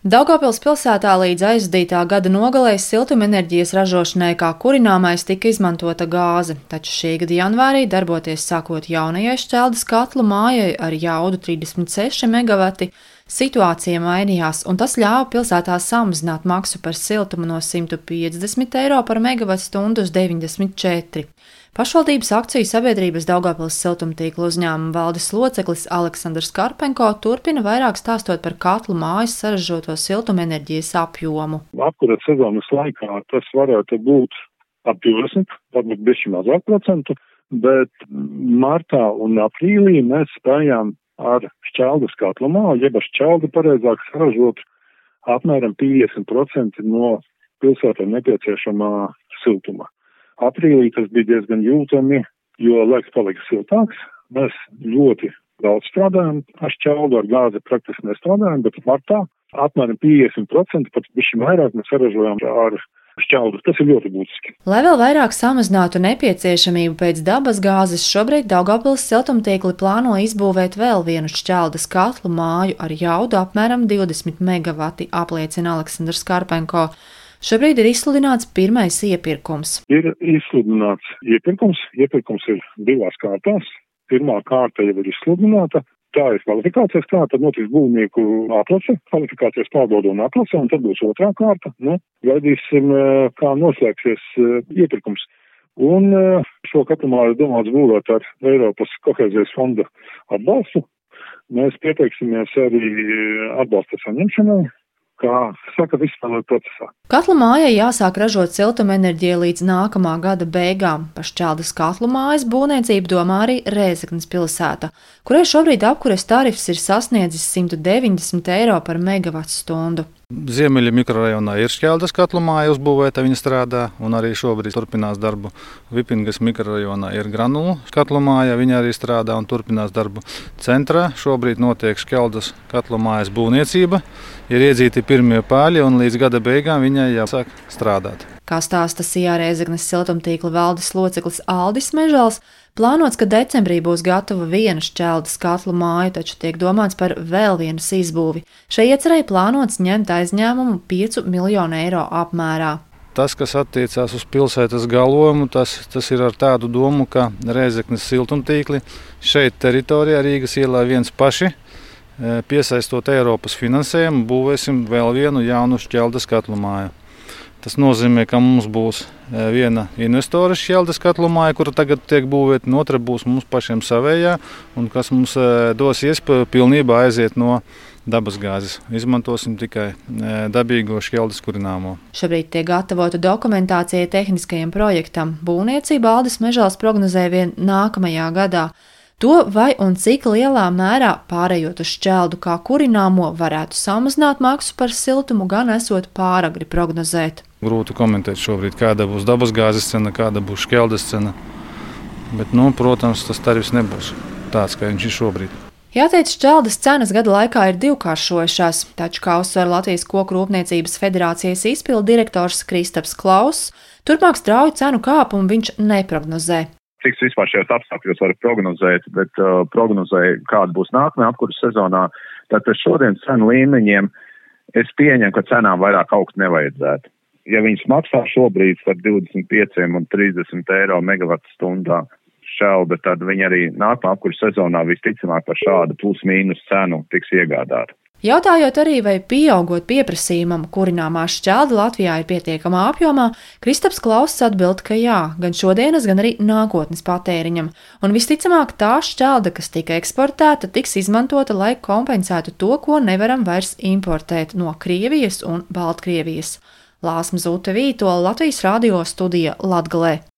Daugopils pilsētā līdz aizdītā gada nogalē siltumenerģijas ražošanai kā kurināmais tika izmantota gāze, taču šī gada janvārī darboties sākot jaunajai šķeldas katlu mājai ar jaudu 36 MW, situācija mainījās, un tas ļāva pilsētā samazināt maksu par siltumu no 150 eiro par megawatstundu uz 94. Pašvaldības akciju sabiedrības Daugavpils siltumtīkla uzņēmuma valdes loceklis Aleksandrs Karpenko turpina vairāk stāstot par katlu mājas saražoto siltumenerģijas apjomu. Apkurat sezonas laikā tas varētu būt ap 20, varbūt bišķi mazāk procentu, bet martā un aprīlī mēs spējām ar šķeldas katlu māju, jeb ar šķeldu pareizāk saražot apmēram 50% no pilsētā nepieciešamā siltuma. Aprīlī tas bija diezgan jūtami, jo laiks palika siltāks. Mēs ļoti daudz strādājam ar šķeldu, ar gāzi praktiski nestrādājam, bet martā apmēram 50%, pat bišķi vairāk mēs saražojam ar šķeldu. Tas ir ļoti būtiski. Lai vēl vairāk samazinātu nepieciešamību pēc dabas gāzes, šobrīd Daugavpils siltumtīkli plāno izbūvēt vēl vienu šķeldas katlu māju ar jaudu apmēram 20 MW, apliecina Aleksandrs Karpenko. Šobrīd ir izsludināts pirmais iepirkums. Ir izsludināts iepirkums. Iepirkums ir divās kārtās. Pirmā kārta jau ir izsludināta. Tā ir kvalifikācijas kārta, tad notiks būvnieku atlase, kvalifikācijas pārbauda un atlase, un tad būs otrā kārta. Nu, gaidīsim, eh, kā noslēgsies eh, iepirkums. Un eh, šo katamāru domāts būvēt ar Eiropas kohēzijas fonda atbalstu. Mēs pieteiksimies arī atbalsta saņemšanai, kā saka, vispār procesā. Katla mājai jāsāk ražot siltumenerģiju līdz nākamā gada beigām. Par šķeldas katlu mājas būvniecību domā arī Rēzeknas pilsēta, kurai šobrīd apkures tarifs ir sasniedzis 190 eiro par megawatu stundu. Ziemeļa mikrorajonā ir šķeldas katlu māja uzbūvēta, viņa strādā, un arī šobrīd turpinās darbu. Vipingas mikrorajonā ir granulu katlu māja, viņa arī strādā un turpinās darbu. Centrā šobrīd notiek šķeldas katlu mājas būvniecība, ir iedzīti pirmie pāļi, un līdz gada beigām viņai jāsāk strādāt. Kā stāsta Sijā Reizegnas siltumtīkla valdes loceklis Aldis Mežals, plānots, ka decembrī būs gatava viena šķeldas katlu māja, taču tiek domāts par vēl vienas izbūvi. Šai iecerēji plānots ņemt aizņēmumu 5 miljonu eiro apmērā. Tas, kas attiecās uz pilsētas galvojumu, tas, tas ir ar tādu domu, ka Reizeknas siltumtīkli šeit teritorijā Rīgas ielā viens paši eh, piesaistot Eiropas finansējumu, būvēsim vēl vienu jaunu šķeldas katlu māju. Tas nozīmē, ka mums būs e, viena investora šķeldes katlu māja, kura tagad tiek būvēta, un otra būs mums pašiem savējā, un kas mums e, dos iespēju pilnībā aiziet no dabasgāzes. Izmantosim tikai e, dabīgo šķeldes kurināmo. Šobrīd tiek gatavota dokumentācija tehniskajam projektam. Būvniecība Aldis Mežāls prognozē vien nākamajā gadā. To, vai un cik lielā mērā pārējot uz šķeldu kā kurināmo varētu samazināt maksu par siltumu, gan esot pāragri prognozēt. Grūti komentēt šobrīd, kāda būs dabasgāzes cena, kāda būs šķeldes cena. Bet, nu, protams, tas tarifs nebūs tāds, kā viņš ir šobrīd. Jāteic, šķeldes cenas gada laikā ir divkāršojušās, taču, kā uzsver Latvijas koku rūpniecības federācijas izpildu direktors Kristaps Klauss, turpmāk strauju cenu kāpumu viņš neprognozē cik vispār šajos apstākļos var prognozēt, bet uh, prognozēja, kāda būs nākamajā apkursu sezonā. Tātad šodienas cenu līmeņiem es pieņemu, ka cenām vairāk augt nevajadzētu. Ja viņas maksā šobrīd par 25 un 30 eiro megawatu stundā šelda, tad viņi arī nākamā apkursu sezonā visticamāk par šādu plus mīnus cenu tiks iegādāti. Jautājot arī, vai pieaugot pieprasījumam, kurināmā šķelda Latvijā ir pietiekamā apjomā, Kristaps Klauss atbild, ka jā, gan šodienas, gan arī nākotnes patēriņam, un visticamāk tā šķelda, kas tika eksportēta, tiks izmantota, lai kompensētu to, ko nevaram vairs importēt no Krievijas un Baltkrievijas. Lāsma Zute Vītola Latvijas radio studija Latgalē.